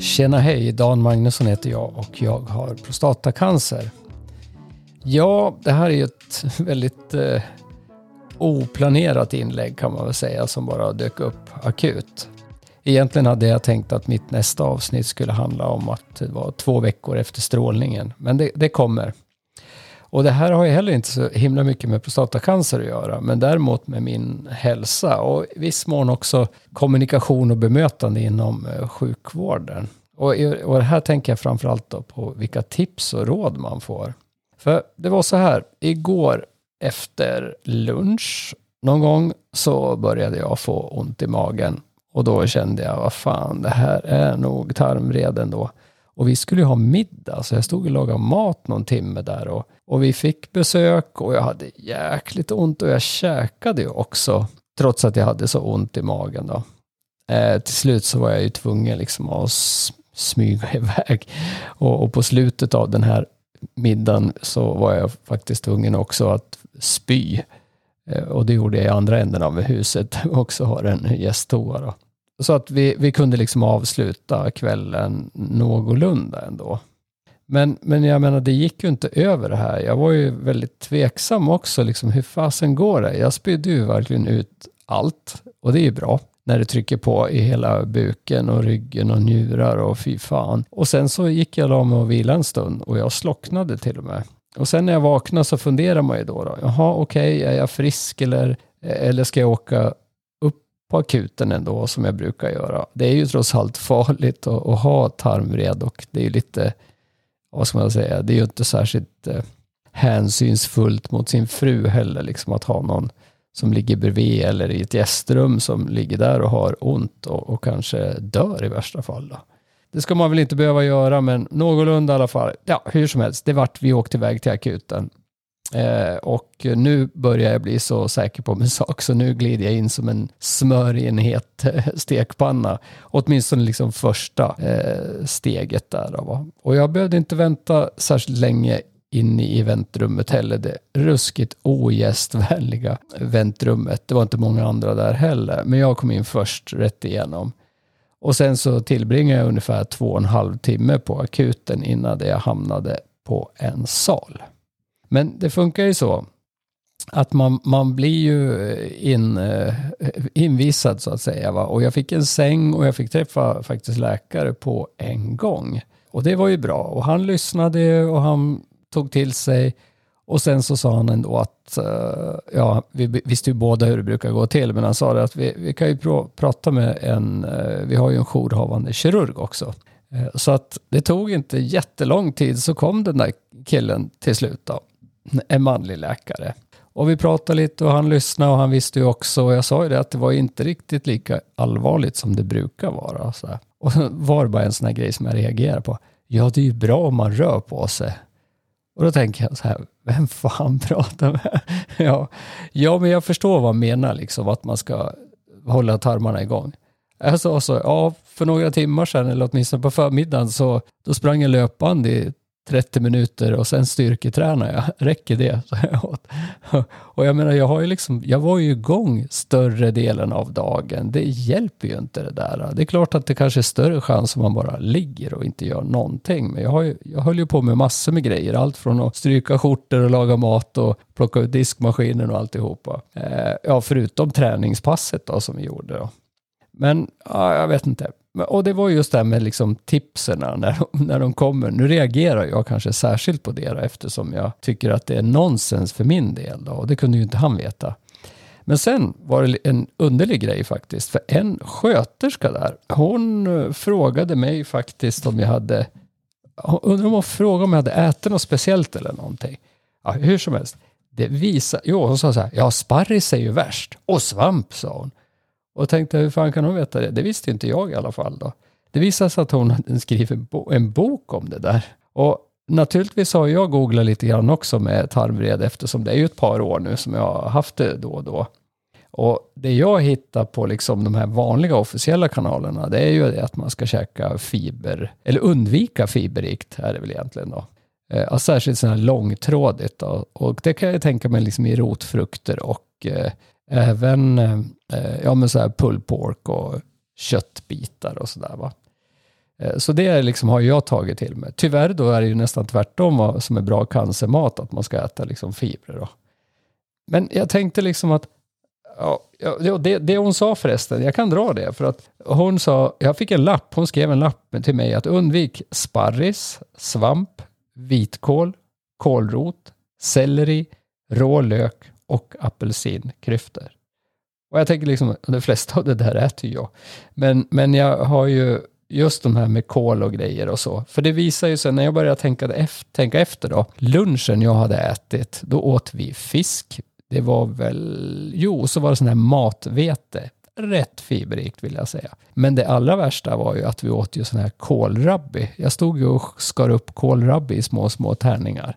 Tjena hej, Dan Magnusson heter jag och jag har prostatacancer. Ja, det här är ju ett väldigt eh, oplanerat inlägg kan man väl säga som bara dök upp akut. Egentligen hade jag tänkt att mitt nästa avsnitt skulle handla om att det var två veckor efter strålningen, men det, det kommer. Och det här har ju heller inte så himla mycket med prostatacancer att göra, men däremot med min hälsa och i viss mån också kommunikation och bemötande inom eh, sjukvården. Och, och här tänker jag framförallt då på vilka tips och råd man får. För det var så här, igår efter lunch någon gång så började jag få ont i magen. Och då kände jag, vad fan, det här är nog tarmreden då. Och vi skulle ju ha middag, så jag stod och lagade mat någon timme där. Och, och vi fick besök och jag hade jäkligt ont och jag käkade ju också. Trots att jag hade så ont i magen då. Eh, till slut så var jag ju tvungen liksom att smyga iväg. Och, och, på slutet av den här middagen så var jag faktiskt tvungen också att spy. Eh, och det gjorde jag i andra änden av huset, också har en gästtoa. då. Så att vi, vi kunde liksom avsluta kvällen någorlunda ändå. Men, men jag menar, det gick ju inte över det här. Jag var ju väldigt tveksam också, liksom, hur fasen går det? Jag spydde ju verkligen ut allt och det är ju bra när det trycker på i hela buken och ryggen och njurar och fy fan. Och sen så gick jag och mig och vilade en stund och jag slocknade till och med. Och sen när jag vaknade så funderar man ju då, då jaha okej, okay, är jag frisk eller, eller ska jag åka på akuten ändå som jag brukar göra? Det är ju trots allt farligt att, att ha tarmvred och det är ju lite, vad ska man säga, det är ju inte särskilt eh, hänsynsfullt mot sin fru heller, liksom att ha någon som ligger bredvid eller i ett gästrum som ligger där och har ont och, och kanske dör i värsta fall. Då. Det ska man väl inte behöva göra, men någorlunda i alla fall. Ja, hur som helst, det vart vi åkte iväg till akuten. Eh, och nu börjar jag bli så säker på min sak, så nu glider jag in som en smör i en het eh, stekpanna. Åtminstone liksom första eh, steget där. Då, och jag behövde inte vänta särskilt länge inne i väntrummet heller. Det ruskigt ogästvänliga väntrummet. Det var inte många andra där heller, men jag kom in först rätt igenom. Och sen så tillbringade jag ungefär två och en halv timme på akuten innan jag hamnade på en sal. Men det funkar ju så att man, man blir ju eh, in, eh, invisad så att säga. Va? Och jag fick en säng och jag fick träffa faktiskt läkare på en gång. Och det var ju bra. Och han lyssnade och han tog till sig. Och sen så sa han ändå att, eh, ja, vi visste ju båda hur det brukar gå till, men han sa det att vi, vi kan ju pr prata med en, vi har ju en jourhavande kirurg också. Så att det tog inte jättelång tid så kom den där killen till slut då, en manlig läkare. Och vi pratade lite och han lyssnade och han visste ju också, och jag sa ju det att det var inte riktigt lika allvarligt som det brukar vara. Så här. Och var det bara en sån här grej som jag reagerade på. Ja, det är ju bra om man rör på sig. Och då tänker jag så här, vem fan pratar med? ja, ja, men jag förstår vad han menar, liksom, att man ska hålla tarmarna igång. Jag sa så, ja, för några timmar sedan, eller åtminstone på förmiddagen, så då sprang jag löpband i 30 minuter och sen styrketränar jag. Räcker det? och jag menar, jag, har ju liksom, jag var ju igång större delen av dagen. Det hjälper ju inte det där. Det är klart att det kanske är större chans om man bara ligger och inte gör någonting. Men jag, har ju, jag höll ju på med massor med grejer. Allt från att stryka skjortor och laga mat och plocka ut diskmaskinen och alltihopa. Eh, ja, förutom träningspasset då som vi gjorde. Då. Men ja, jag vet inte. Och det var just det här med liksom tipsen när, när de kommer. Nu reagerar jag kanske särskilt på det då, eftersom jag tycker att det är nonsens för min del. Då, och det kunde ju inte han veta. Men sen var det en underlig grej faktiskt. För en sköterska där, hon eh, frågade mig faktiskt om jag hade... Undrar om hon frågade om jag hade ätit något speciellt eller någonting. Ja, hur som helst. Det visar... Jo, hon sa så här. Ja, sparris är ju värst. Och svamp, sa hon. Och tänkte, hur fan kan hon veta det? Det visste inte jag i alla fall då. Det visade sig att hon hade skrivit en bok om det där. Och naturligtvis har jag googlat lite grann också med tarmvred eftersom det är ju ett par år nu som jag har haft det då och då. Och det jag hittar på liksom de här vanliga officiella kanalerna, det är ju det att man ska käka fiber, eller undvika fiberrikt är det väl egentligen då. Eh, särskilt sådana här långtrådigt. Då. Och det kan jag tänka mig liksom i rotfrukter och eh, även eh, ja, men så här pulled pork och köttbitar och sådär. Va? Eh, så det liksom har jag tagit till mig. Tyvärr då är det ju nästan tvärtom vad som är bra cancermat, att man ska äta liksom fibrer. Då. Men jag tänkte liksom att, ja, det, det hon sa förresten, jag kan dra det, för att hon sa, jag fick en lapp, hon skrev en lapp till mig att undvik sparris, svamp, vitkål, kålrot, selleri, rå lök och apelsinkryftor. Och jag tänker liksom, de flesta av det där äter jag. Men, men jag har ju just de här med kol och grejer och så. För det visar ju sig när jag började tänka, efter, tänka efter då. Lunchen jag hade ätit, då åt vi fisk. Det var väl, jo, så var det sån här matvete. Rätt fiberrikt vill jag säga. Men det allra värsta var ju att vi åt ju sån här kålrabbi. Jag stod ju och skar upp kålrabbi i små, små tärningar.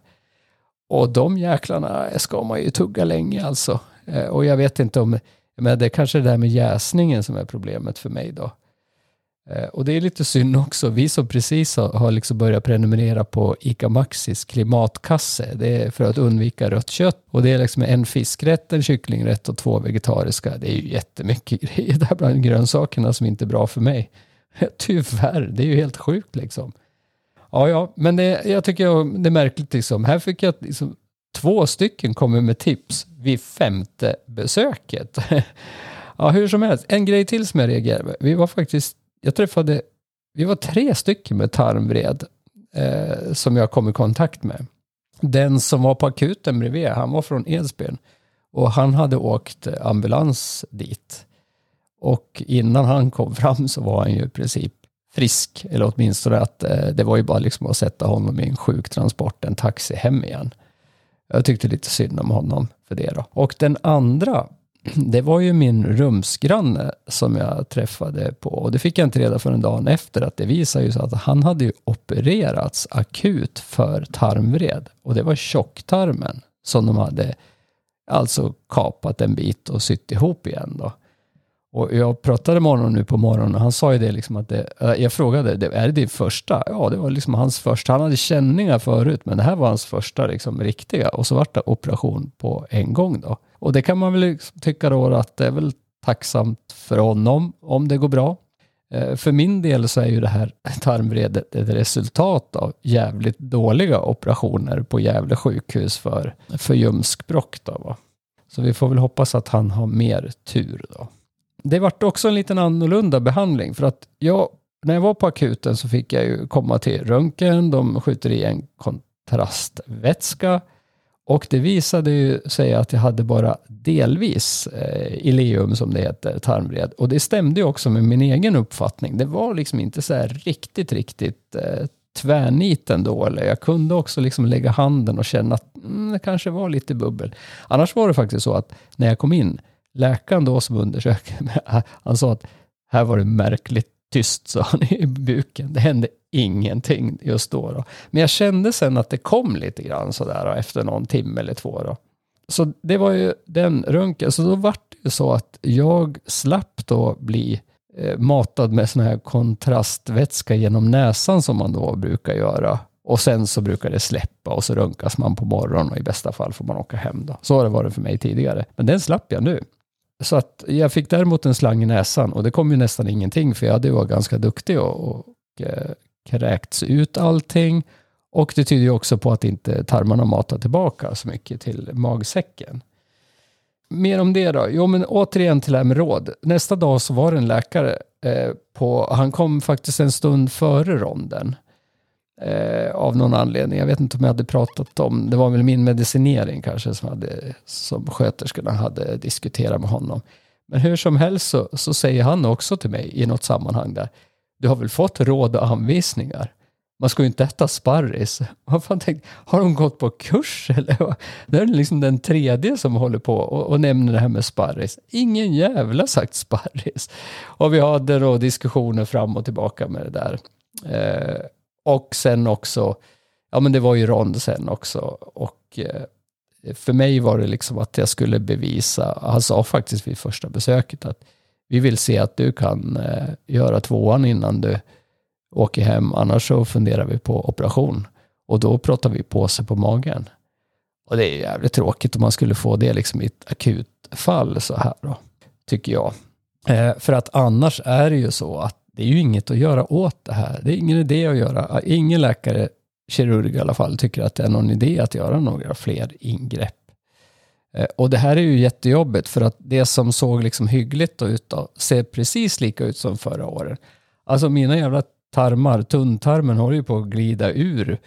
Och de jäklarna ska man ju tugga länge alltså. Eh, och jag vet inte om, men det är kanske det där med jäsningen som är problemet för mig då. Eh, och det är lite synd också. Vi som precis har, liksom börjat prenumerera på ICA Maxis klimatkasse. Det är för att undvika rött kött. Och det är liksom en fiskrätt, en kycklingrätt och två vegetariska. Det är ju jättemycket grejer där bland grönsakerna som inte är bra för mig. Tyvärr, det är ju helt sjukt liksom. Ja, ja, men det, jag tycker det är märkligt liksom. Här fick jag liksom, två stycken kommer med tips vid femte besöket. ja, hur som helst, en grej till som jag reagerade med. Vi var faktiskt jag träffade, vi var tre stycken med tarmvred eh, som jag kom i kontakt med. Den som var på akuten bredvid, han var från Edsbyn och han hade åkt ambulans dit. Och innan han kom fram så var han ju i princip frisk, eller åtminstone att eh, det var ju bara liksom att sätta honom i en sjuktransport, en taxi hem igen. Jag tyckte lite synd om honom för det då. Och den andra det var ju min rumsgranne som jag träffade på och det fick jag inte reda för en dagen efter att det visade ju sig att han hade ju opererats akut för tarmvred och det var tjocktarmen som de hade alltså kapat en bit och sytt ihop igen då. Och jag pratade med honom nu på morgonen och han sa ju det liksom att det, eh, jag frågade, är det din första? Ja, det var liksom hans första. Han hade känningar förut, men det här var hans första liksom riktiga. Och så vart det operation på en gång då. Och det kan man väl liksom tycka då att det är väl tacksamt för honom om det går bra. Eh, för min del så är ju det här tarmvredet ett resultat av jävligt dåliga operationer på Gävle sjukhus för, för ljumskbråck. Så vi får väl hoppas att han har mer tur då. Det vart också en liten annorlunda behandling för att jag, när jag var på akuten så fick jag ju komma till röntgen, de skjuter i en kontrastvätska och det visade ju sig att jag hade bara delvis eh, ileum som det heter, tarmvred. Och det stämde ju också med min egen uppfattning. Det var liksom inte så här riktigt, riktigt eh, tvärniten då. Eller jag kunde också liksom lägga handen och känna att mm, det kanske var lite bubbel. Annars var det faktiskt så att när jag kom in, läkaren då som undersökte mig, han sa att här var det märkligt tyst, sa han i buken. Det hände ingenting just då, då. Men jag kände sen att det kom lite grann sådär efter någon timme eller två. Då. Så det var ju den röntgen. Så då var det ju så att jag slapp då bli eh, matad med sån här kontrastvätska genom näsan som man då brukar göra. Och sen så brukar det släppa och så röntgas man på morgonen och i bästa fall får man åka hem. Då. Så har det varit för mig tidigare. Men den slapp jag nu. Så att jag fick däremot en slang i näsan och det kom ju nästan ingenting för jag hade varit ganska duktig och, och eh, kräkts ut allting. Och det tyder ju också på att inte tarmarna matar tillbaka så mycket till magsäcken. Mer om det då. Jo, men återigen till det här med råd. Nästa dag så var det en läkare eh, på, han kom faktiskt en stund före ronden. Eh, av någon anledning. Jag vet inte om jag hade pratat om, det var väl min medicinering kanske som, hade, som sköterskorna hade diskuterat med honom. Men hur som helst så, så säger han också till mig i något sammanhang där, du har väl fått råd och anvisningar? Man ska ju inte äta sparris. har de gått på kurs eller? Det är liksom den tredje som håller på och, och nämner det här med sparris. Ingen jävla sagt sparris. Och vi hade då diskussioner fram och tillbaka med det där. Eh, och sen också, ja men det var ju rond sen också. Och eh, för mig var det liksom att jag skulle bevisa, han sa faktiskt vid första besöket att vi vill se att du kan eh, göra tvåan innan du åker hem, annars så funderar vi på operation. Och då pratar vi påse på magen. Och det är jävligt tråkigt om man skulle få det liksom i ett akut fall så här då, tycker jag. Eh, för att annars är det ju så att det är ju inget att göra åt det här. Det är ingen idé att göra. Ingen läkare, kirurg i alla fall, tycker att det är någon idé att göra några fler ingrepp. Eh, och det här är ju jättejobbigt för att det som såg liksom hyggligt ut då, ser precis lika ut som förra året. Alltså mina jävla tarmar, tunntarmen håller ju på att glida ur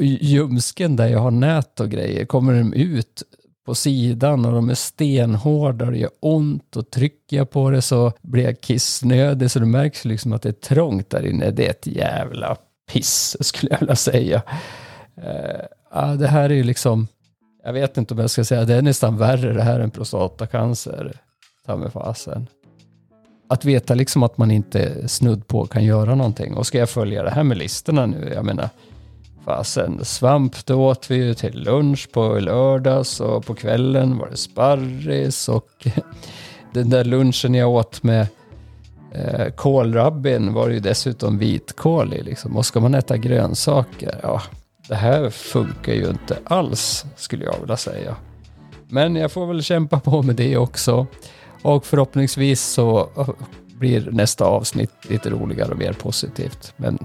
ljumsken där jag har nät och grejer. Kommer de ut på sidan och de är stenhårda och det gör ont och trycker jag på det så blir jag kissnödig så det märks liksom att det är trångt där inne. Det är ett jävla piss skulle jag vilja säga. Uh, det här är ju liksom, jag vet inte om jag ska säga, det är nästan värre det här än prostatacancer. Ta mig fasen. Att veta liksom att man inte snudd på kan göra någonting. Och ska jag följa det här med listorna nu? Jag menar, Fasen, svamp det åt vi ju till lunch på lördags och på kvällen var det sparris och den där lunchen jag åt med eh, kålrabbin var det ju dessutom vitkål i liksom. Och ska man äta grönsaker, ja, det här funkar ju inte alls skulle jag vilja säga. Men jag får väl kämpa på med det också. Och förhoppningsvis så eh, blir nästa avsnitt lite roligare och mer positivt. Men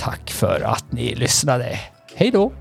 Tack för att ni lyssnade. Hej då!